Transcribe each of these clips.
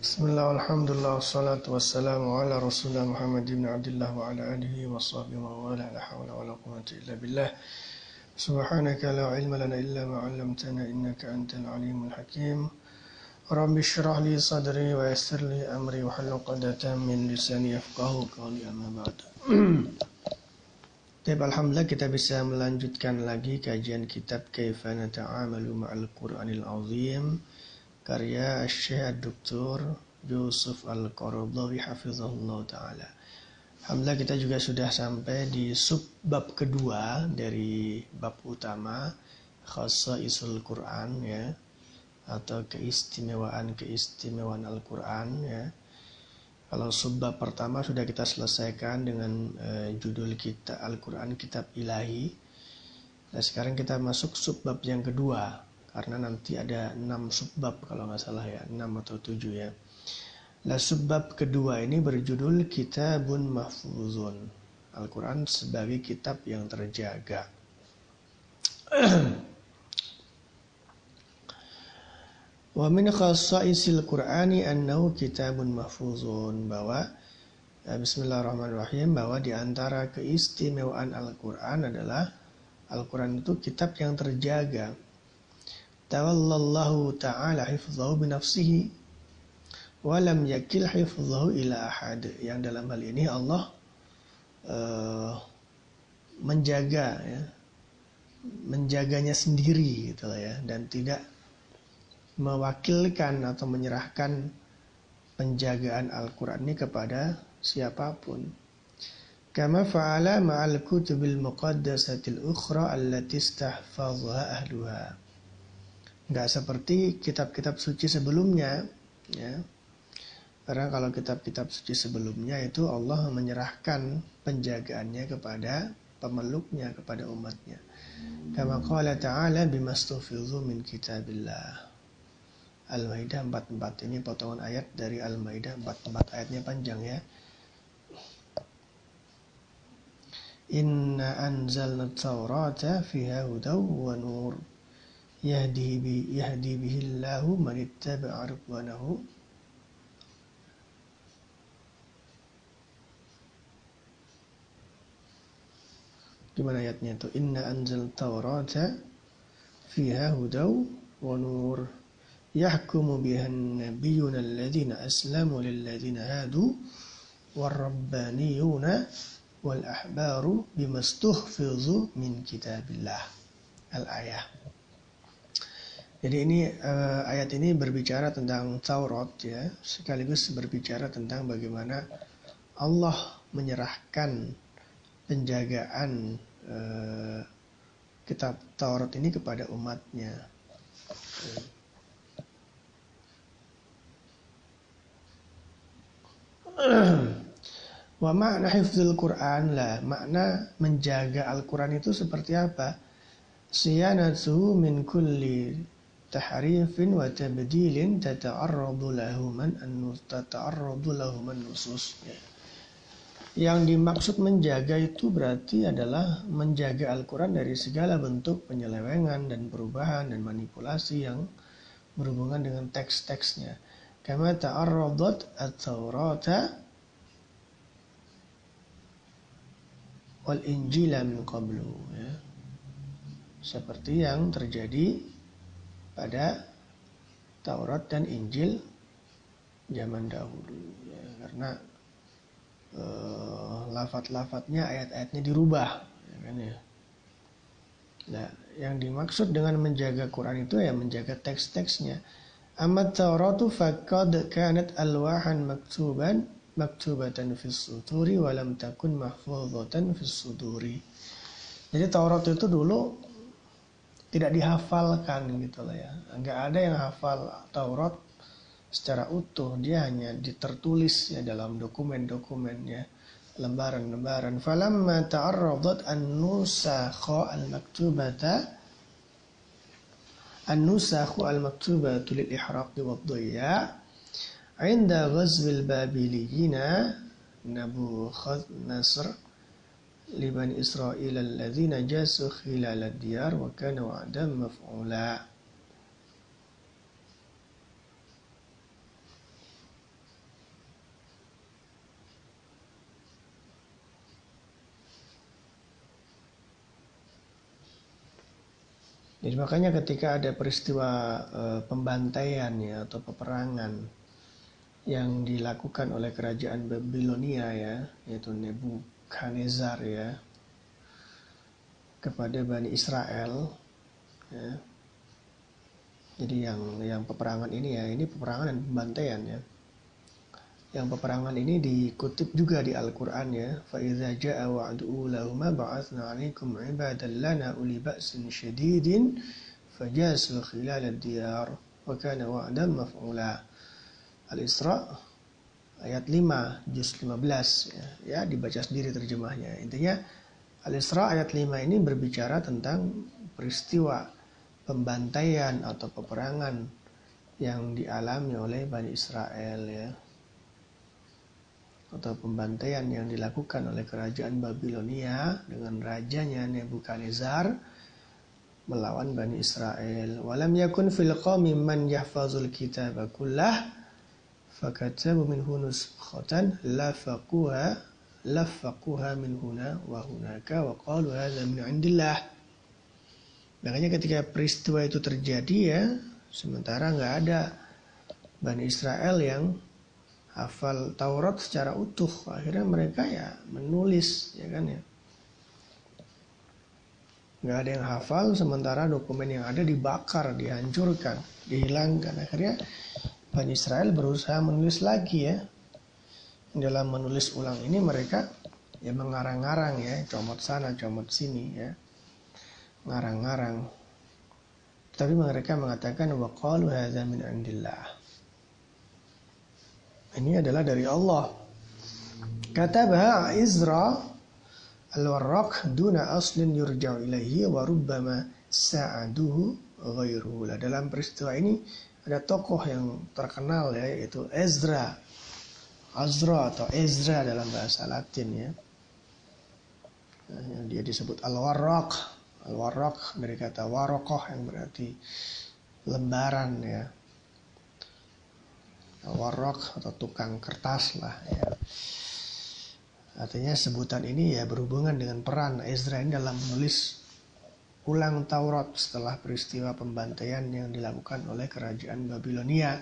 Bismillah, alhamdulillah, wassalatu wassalamu ala rasulullah Muhammad ibn Abdullah wa ala alihi wa sahbihi wa wala la hawla wa la quwwata illa billah Subhanaka la ilma lana illa ma 'allamtana innaka antal alimul hakim Rabbi shrah li sadri wa yassir li amri wa halul 'uqdatam min lisani yafqahu qawli amma ba'd Baik, Alhamdulillah kita bisa melanjutkan lagi kajian kitab Kaifana Ta'amalu Ma'al Qur'anil Azim karya Syekh Dr. Yusuf Al-Qaradawi hafizahullah taala. Alhamdulillah kita juga sudah sampai di sub bab kedua dari bab utama khasa isul Quran ya atau keistimewaan-keistimewaan Al-Quran ya. Kalau subbab pertama sudah kita selesaikan dengan uh, judul kita Al-Quran Kitab Ilahi. Nah sekarang kita masuk subbab yang kedua karena nanti ada enam subbab kalau nggak salah ya enam atau tujuh ya. Nah subbab kedua ini berjudul Kitabun Mahfuzun. Al-Quran sebagai kitab yang terjaga. Wa min khasaisil Qur'ani annahu kitabun mahfuzun. Bahwa ya, Bismillahirrahmanirrahim bahwa di antara keistimewaan Al-Qur'an adalah Al-Quran itu kitab yang terjaga tawallallahu ta'ala hifzahu binafsihi walam yakil hifzahu ila ahad yang dalam hal ini Allah uh, menjaga ya menjaganya sendiri gitu ya dan tidak mewakilkan atau menyerahkan penjagaan Al-Quran ini kepada siapa pun. Kama fa'ala ma'al kutubil muqaddasatil ukhra allati istahfazha ahluha nggak seperti kitab-kitab suci sebelumnya ya. Karena kalau kitab-kitab suci sebelumnya itu Allah menyerahkan penjagaannya kepada pemeluknya kepada umatnya. Kama qala ta'ala bimastufizu min kitabillah. Al-Maidah 44 ini potongan ayat dari Al-Maidah 44 ayatnya panjang ya. Inna anzalna taurata fiha hudaw wa nur يهدي به, يهدي به الله من اتبع رضوانه. كما آياتنا إن أنزل التوراة فيها هدى ونور. يحكم بها النبيون الذين أسلموا للذين هادوا والربانيون والأحبار بما استحفظوا من كتاب الله. الآية. Jadi ini uh, ayat ini berbicara tentang Taurat ya, sekaligus berbicara tentang bagaimana Allah menyerahkan penjagaan uh, kitab Taurat ini kepada umatnya. Wa makna hifzul Quran lah, makna menjaga Al-Quran itu seperti apa? Siyanatu min kulli tahrifin wa tabdilin tata'arradu lahu man tata'arradu lahu nusus ya. Yang dimaksud menjaga itu berarti adalah menjaga Al-Quran dari segala bentuk penyelewengan dan perubahan dan manipulasi yang berhubungan dengan teks-teksnya. Kama ta'arradat at-Taurata wal Injila min qablu ya. Seperti yang terjadi pada Taurat dan Injil zaman dahulu ya, karena uh, lafat-lafatnya ayat-ayatnya dirubah ya kan ya. Nah, yang dimaksud dengan menjaga Quran itu ya menjaga teks-teksnya. Amat Tauratu faqad kanat alwahan maktuban maktubatan fis suturi walam takun mahfuzatan fis suduri. Jadi Taurat itu dulu tidak dihafalkan gitu lah ya. Nggak ada yang hafal Taurat secara utuh. Dia hanya ditertulis ya dalam dokumen-dokumennya lembaran-lembaran. Falamma ta'arradat an-nusakha al-maktubata an-nusakhu al-maktubatu lil ihraq wa dhiyya inda ghazwil babiliyina Nabukhadnezzar لبني إسرائيل الذين khilal diyar wa kana وعدا maf'ula. Jadi makanya ketika ada peristiwa e, pembantaian ya atau peperangan yang dilakukan oleh kerajaan Babilonia ya yaitu Nebu Nebukadnezar ya, kepada Bani Israel ya. Jadi yang yang peperangan ini ya, ini peperangan dan pembantaian ya. Yang peperangan ini dikutip juga di Al-Quran ya. فَإِذَا جَاءَ وَعْدُ أُولَهُمَا بَعَثْنَا عَلَيْكُمْ عِبَادًا لَنَا أُولِي بَأْسٍ شَدِيدٍ فَجَاسُوا خِلَالَ الدِّيَارِ وَكَانَ وَعْدًا مَفْعُولًا Al-Isra ayat 5 juz 15 ya, ya dibaca sendiri terjemahnya. Intinya Al-Isra ayat 5 ini berbicara tentang peristiwa pembantaian atau peperangan yang dialami oleh Bani Israel ya atau pembantaian yang dilakukan oleh kerajaan Babilonia dengan rajanya Nebukadnezar melawan Bani Israel. Walam yakun fil qawmi man yahfazul kitab kullah fakatabu minhu nuskhatan lafaquha lafaquha min huna wa hunaka wa qalu hadha min indillah. Makanya ketika peristiwa itu terjadi ya, sementara nggak ada Bani Israel yang hafal Taurat secara utuh. Akhirnya mereka ya menulis ya kan ya. Nggak ada yang hafal sementara dokumen yang ada dibakar dihancurkan dihilangkan. Akhirnya Bani Israel berusaha menulis lagi ya dalam menulis ulang ini mereka ya mengarang-arang ya comot sana comot sini ya ngarang-ngarang tapi mereka mengatakan waqalu hadza min indillah ini adalah dari Allah. Kata bahwa Izra al-warraq duna aslin yurja'u ilaihi wa rubbama sa'aduhu ghairuhu. Dalam peristiwa ini ada tokoh yang terkenal ya yaitu Ezra. Azra atau Ezra dalam bahasa Latin ya. Dia disebut al-warraq. Al-warraq dari kata warokoh yang berarti lembaran ya warok atau tukang kertas lah ya. Artinya sebutan ini ya berhubungan dengan peran Ezra ini dalam menulis ulang Taurat setelah peristiwa pembantaian yang dilakukan oleh kerajaan Babilonia.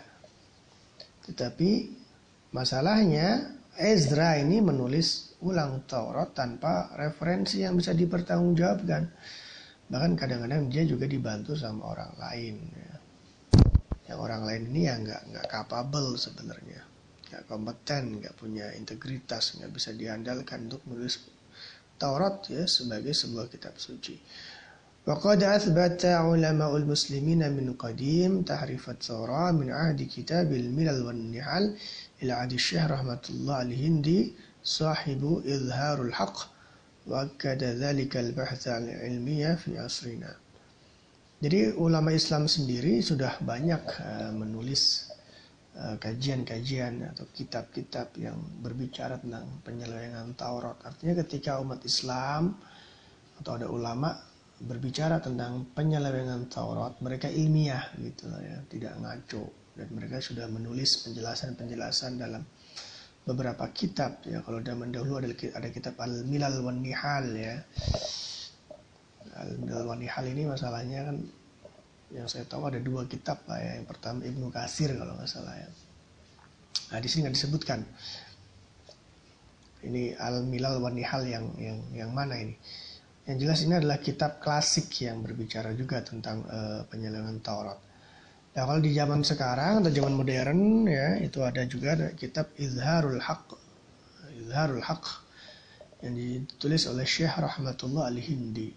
Tetapi masalahnya Ezra ini menulis ulang Taurat tanpa referensi yang bisa dipertanggungjawabkan. Bahkan kadang-kadang dia juga dibantu sama orang lain. Ya yang orang lain ini ya nggak nggak capable sebenarnya nggak kompeten nggak punya integritas nggak bisa diandalkan untuk menulis Taurat ya sebagai sebuah kitab suci. وقد أثبت علماء المسلمين من قديم تحريف التوراة من عهد كتاب الملل والنحل إلى عهد الشيخ رحمة الله الهندي صاحب إظهار الحق وأكد ذلك البحث العلمية في عصرنا Jadi ulama Islam sendiri sudah banyak uh, menulis eh, kajian-kajian uh, atau kitab-kitab yang berbicara tentang penyelewengan Taurat. Artinya ketika umat Islam atau ada ulama berbicara tentang penyelewengan Taurat, mereka ilmiah gitu ya, tidak ngaco dan mereka sudah menulis penjelasan-penjelasan dalam beberapa kitab ya. Kalau zaman dahulu ada ada kitab Al-Milal wan Nihal ya Al Hal ini masalahnya kan yang saya tahu ada dua kitab lah ya. Yang pertama Ibnu Kasir kalau nggak salah ya. Nah di sini nggak disebutkan. Ini Al Milal Wanihal yang yang yang mana ini? Yang jelas ini adalah kitab klasik yang berbicara juga tentang uh, penyelewengan Taurat. Nah kalau di zaman sekarang atau zaman modern ya itu ada juga ada kitab Izharul Haq, Izharul Haq yang ditulis oleh Syekh Rahmatullah Al Hindi.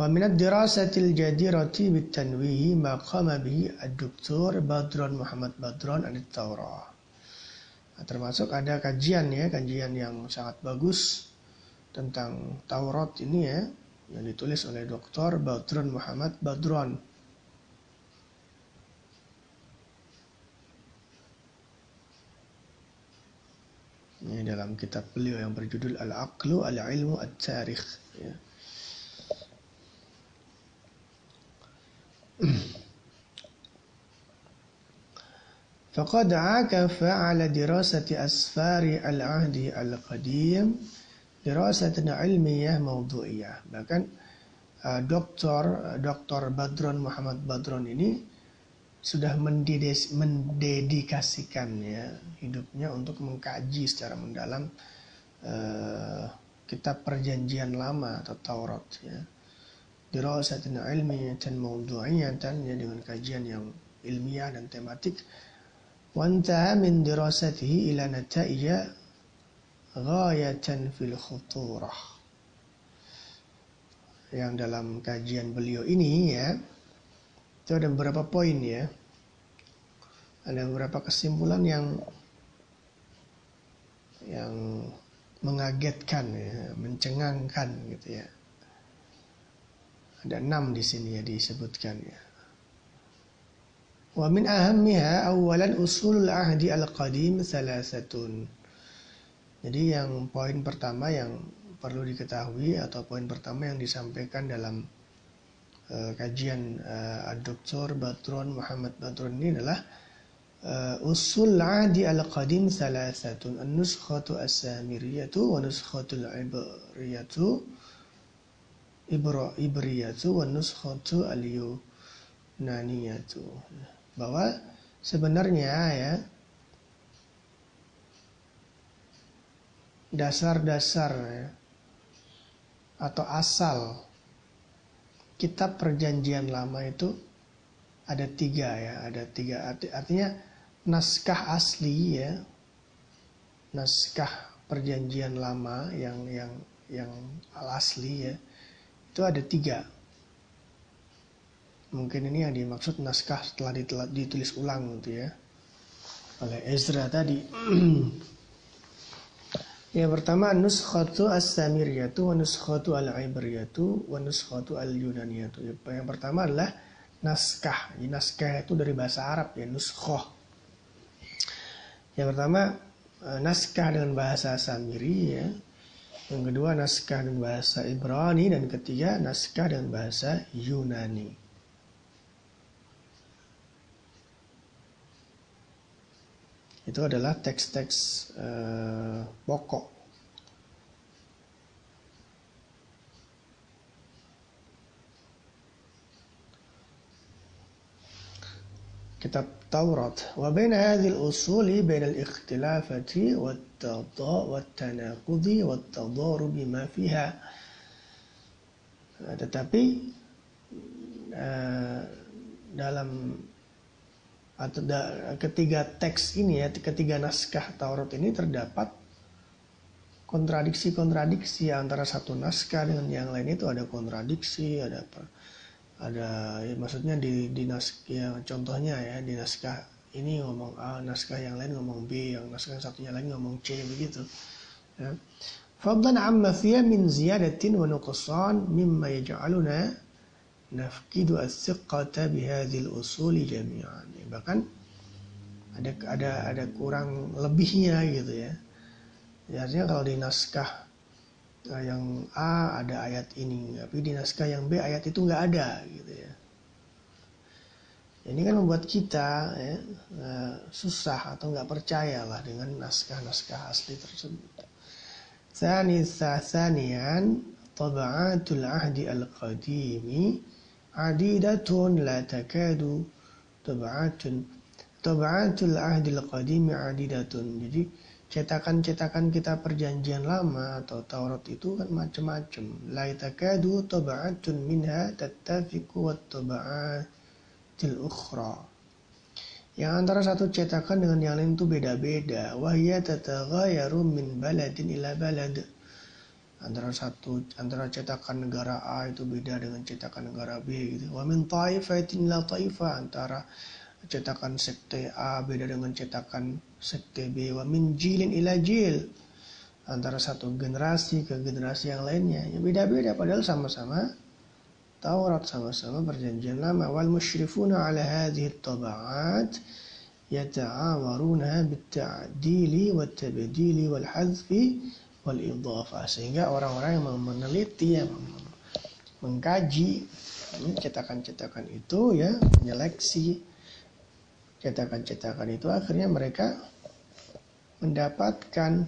ومن الدراسة الجديرة بالتنويه ما قام به الدكتور بدران محمد بدران عن التوراة nah, termasuk ada kajian ya kajian yang sangat bagus tentang Taurat ini ya yang ditulis oleh Dr. Badran Muhammad Badran Ini dalam kitab beliau yang berjudul Al-Aqlu Al-Ilmu At-Tarikh. Ya. فقد عاكف على دراسة أسفار العهد القديم dirasatun ilmiyah mawdu'iyah. Bahkan uh, doktor Dr. Badron Muhammad Badron ini sudah mendedikasikan ya hidupnya untuk mengkaji secara mendalam uh, kitab perjanjian lama atau Taurat ya. Dirasatun ilmiyatan mawdu'iyatan ya dengan kajian yang ilmiah dan tematik. Wanta min dirasatihi ila nata'ija ghayatan fil khuturah. Yang dalam kajian beliau ini ya itu ada beberapa poin ya. Ada beberapa kesimpulan yang yang mengagetkan ya, mencengangkan gitu ya. Ada enam di sini ya disebutkan ya. Wa min ahammiha awalan usulul ahdi al-qadim salasatun. Jadi yang poin pertama yang perlu diketahui atau poin pertama yang disampaikan dalam uh, kajian uh, Dr. Batron Muhammad Batron ini adalah uh, usul adi al-qadim salasatun an-nuskhatu as-samiriyatu wa nuskhatul ibriyatu ibra ibriyatu wa nuskhatu al-yunaniyatu bahwa sebenarnya ya dasar-dasar ya, atau asal kitab perjanjian lama itu ada tiga ya, ada tiga arti, artinya naskah asli ya, naskah perjanjian lama yang yang yang al asli ya, itu ada tiga. Mungkin ini yang dimaksud naskah setelah ditulis ulang gitu ya oleh Ezra tadi. Yang pertama nuskhatu as-samiriyatu wa nuskhatu al-ibriyatu wa nuskhatu al-yunaniyatu. Yang pertama adalah naskah. Jadi naskah itu dari bahasa Arab ya nuskhoh. Yang pertama eh, naskah dengan bahasa Samiri ya. Yang kedua naskah dengan bahasa Ibrani dan ketiga naskah dengan bahasa Yunani. Itu adalah teks-teks uh, pokok. kitab Taurat. Wa baina hadhihi al-usuli baina al-ikhtilafati wat-tanaqudi wat-tadarub ma fiha. Tetapi uh, dalam atau da, ketiga teks ini ya ketiga naskah Taurat ini terdapat kontradiksi-kontradiksi antara satu naskah dengan yang lain. Itu ada kontradiksi ada apa ada ya, maksudnya di di naskah ya, contohnya ya di naskah ini ngomong A naskah yang lain ngomong B yang naskah satunya lagi ngomong C begitu ya. Fadlan amma fiya min ziyadatin wa nuqsan mimma yaj'aluna nafkidu as-siqqata bihadhil usuli jami'an. Ya, bahkan ada ada ada kurang lebihnya gitu ya. ya kalau di naskah eh, yang A ada ayat ini, tapi di naskah yang B ayat itu nggak ada gitu ya. Ini kan membuat kita ya, eh, susah atau nggak percaya lah dengan naskah-naskah asli tersebut. Sani sanian tabaatul ahdi al-qadimi adidatun la takadu tab'atun tab'atul ahdil qadimi adidatun jadi cetakan-cetakan kita perjanjian lama atau Taurat itu kan macam-macam. La takadu tab'atun minha tattafiqu wat tab'atil ukhra. Yang antara satu cetakan dengan yang lain itu beda-beda. Wahya tataghayaru min baladin ila balad antara satu antara cetakan negara A itu beda dengan cetakan negara B gitu. Wa min taifatin la taifa antara cetakan sekte A beda dengan cetakan sekte B. Wa min jilin ila jil antara satu generasi ke generasi yang lainnya. Ya beda-beda padahal sama-sama Taurat sama-sama perjanjian lama wal musyrifuna ala hadhihi at-taba'at yata'awaruna bit-ta'dili wat-tabdili wal-hadfi wal idhafah sehingga orang-orang yang meneliti yang mengkaji cetakan-cetakan itu ya menyeleksi cetakan-cetakan itu akhirnya mereka mendapatkan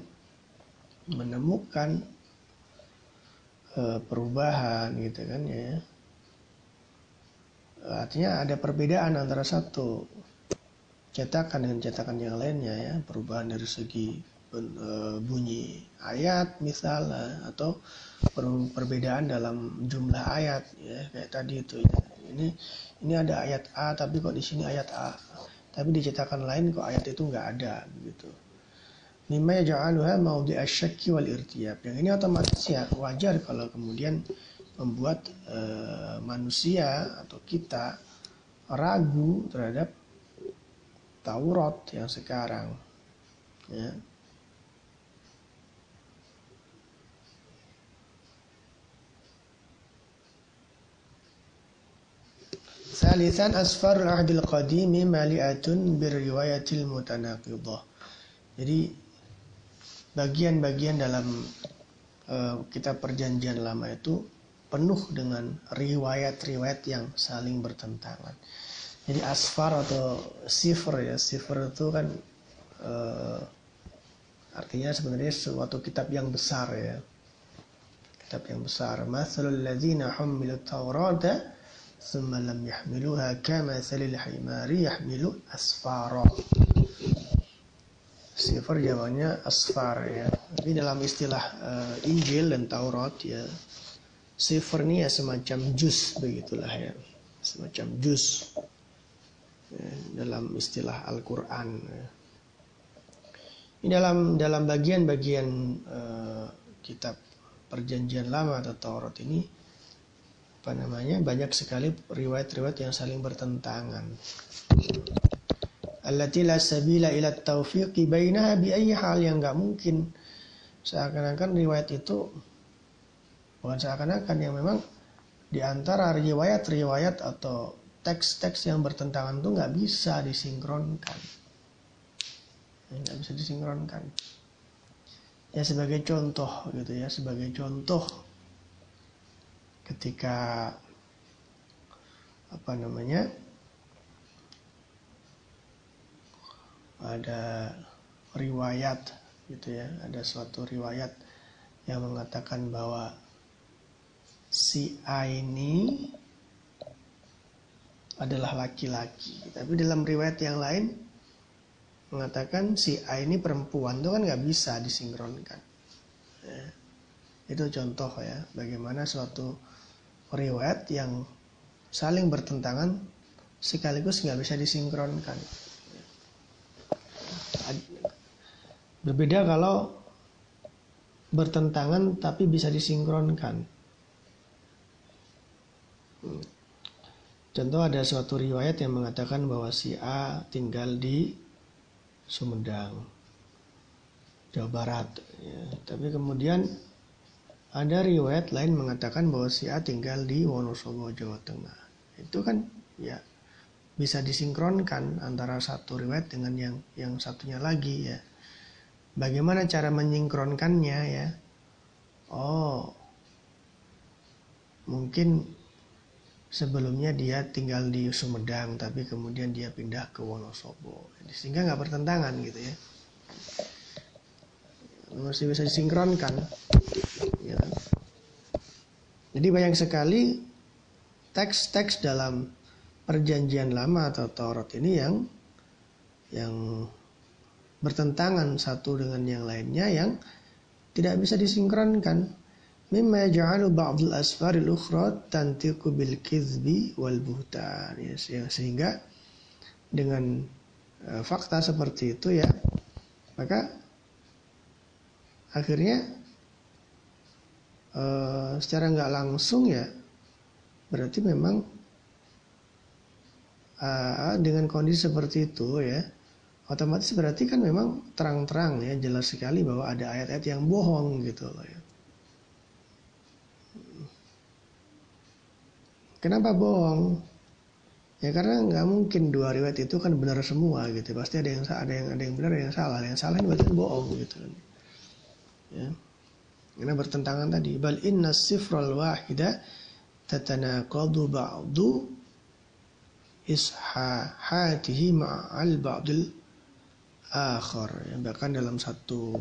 menemukan uh, perubahan gitu kan ya. Artinya ada perbedaan antara satu cetakan dengan cetakan yang lainnya ya perubahan dari segi uh, bunyi ayat misalnya atau per perbedaan dalam jumlah ayat ya kayak tadi itu ya. ini ini ada ayat A tapi kok di sini ayat A? Tapi di cetakan lain kok ayat itu nggak ada begitu. Mimma yaj'aluha mawdi asyakki wal irtiyab. Yang ini otomatis ya wajar kalau kemudian membuat uh, manusia atau kita ragu terhadap Taurat yang sekarang ya Salisan asfarul ahdil qadimi mali'atun birriwayatil mutanaqidah. Jadi bagian-bagian dalam uh, kitab perjanjian lama itu penuh dengan riwayat-riwayat yang saling bertentangan. Jadi asfar atau sifr ya, sifr itu kan uh, artinya sebenarnya suatu kitab yang besar ya. Kitab yang besar. Masalul ladzina humilut taurata ثم لم يحملوها كمثل الحمار يحمل أسفارا Sifar jamannya asfar ya. Ini dalam istilah uh, Injil dan Taurat ya. Sifar ini ya semacam jus begitulah ya. Semacam jus ya, dalam istilah Al-Qur'an ya. Ini dalam dalam bagian-bagian uh, kitab Perjanjian Lama atau Taurat ini apa namanya banyak sekali riwayat-riwayat yang saling bertentangan. Allati la sabila ila taufiqi bainaha bi ayyi hal yang nggak mungkin. Seakan-akan riwayat itu bukan seakan-akan yang memang di antara riwayat-riwayat atau teks-teks yang bertentangan itu nggak bisa disinkronkan. Nggak bisa disinkronkan. Ya sebagai contoh gitu ya sebagai contoh ketika apa namanya ada riwayat gitu ya ada suatu riwayat yang mengatakan bahwa si A ini adalah laki-laki. Tapi dalam riwayat yang lain mengatakan si A ini perempuan. Itu kan nggak bisa disinkronkan. Ya. itu contoh ya bagaimana suatu riwayat yang saling bertentangan sekaligus nggak bisa disinkronkan. Berbeda kalau bertentangan tapi bisa disinkronkan. Contoh ada suatu riwayat yang mengatakan bahwa si A tinggal di Sumedang, Jawa Barat. Ya. Tapi kemudian ada riwayat lain mengatakan bahwa si A tinggal di Wonosobo, Jawa Tengah. Itu kan ya bisa disinkronkan antara satu riwayat dengan yang yang satunya lagi ya. Bagaimana cara menyinkronkannya ya? Oh, mungkin sebelumnya dia tinggal di Sumedang tapi kemudian dia pindah ke Wonosobo sehingga nggak bertentangan gitu ya masih bisa disinkronkan. Jadi banyak sekali teks-teks dalam perjanjian lama atau Taurat ini yang yang bertentangan satu dengan yang lainnya yang tidak bisa disinkronkan. Mimma yaj'alu ba'd al-asfar al-ukhra tantiqu bil kizbi wal buhtan. Ya, sehingga dengan uh, fakta seperti itu ya maka akhirnya uh, secara nggak langsung ya berarti memang uh, dengan kondisi seperti itu ya otomatis berarti kan memang terang-terang ya jelas sekali bahwa ada ayat-ayat yang bohong gitu loh ya. Kenapa bohong? Ya karena nggak mungkin dua riwayat itu kan benar semua gitu. Pasti ada yang ada yang ada yang benar, ada yang salah. Yang salah itu berarti bohong gitu kan ya. Karena bertentangan tadi. Bal inna sifral wahida tatanaqadu ba'du ishahatihi ma'al ba'dil akhar. Ya, bahkan dalam satu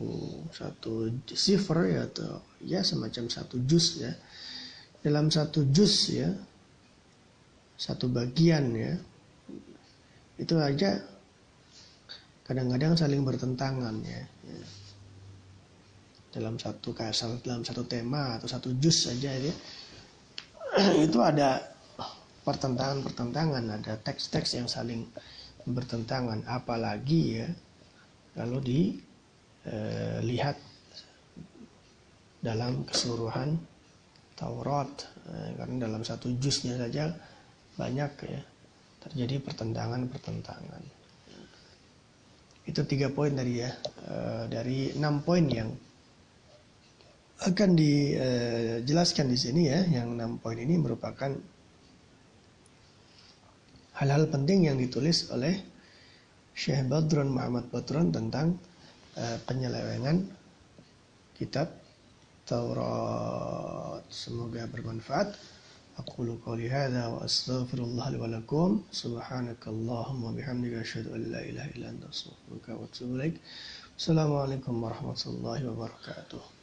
satu sifar ya atau ya semacam satu juz ya dalam satu juz ya satu bagian ya itu aja kadang-kadang saling bertentangan ya, ya. Dalam satu kasal dalam satu tema atau satu juz saja ya itu ada pertentangan-pertentangan ada teks-teks yang saling bertentangan. Apalagi ya kalau dilihat eh, dalam keseluruhan Taurat eh, karena dalam satu juznya saja banyak ya terjadi pertentangan-pertentangan. Itu tiga poin tadi ya eh, dari enam poin yang akan dijelaskan eh, di sini ya yang enam poin ini merupakan hal-hal penting yang ditulis oleh Syekh Badrun Muhammad Badrun tentang eh, penyelewengan kitab Taurat. Semoga bermanfaat. Aku qouli hadza wa wa lakum. Bihamdika an la ilaha wa. Assalamualaikum warahmatullahi wabarakatuh.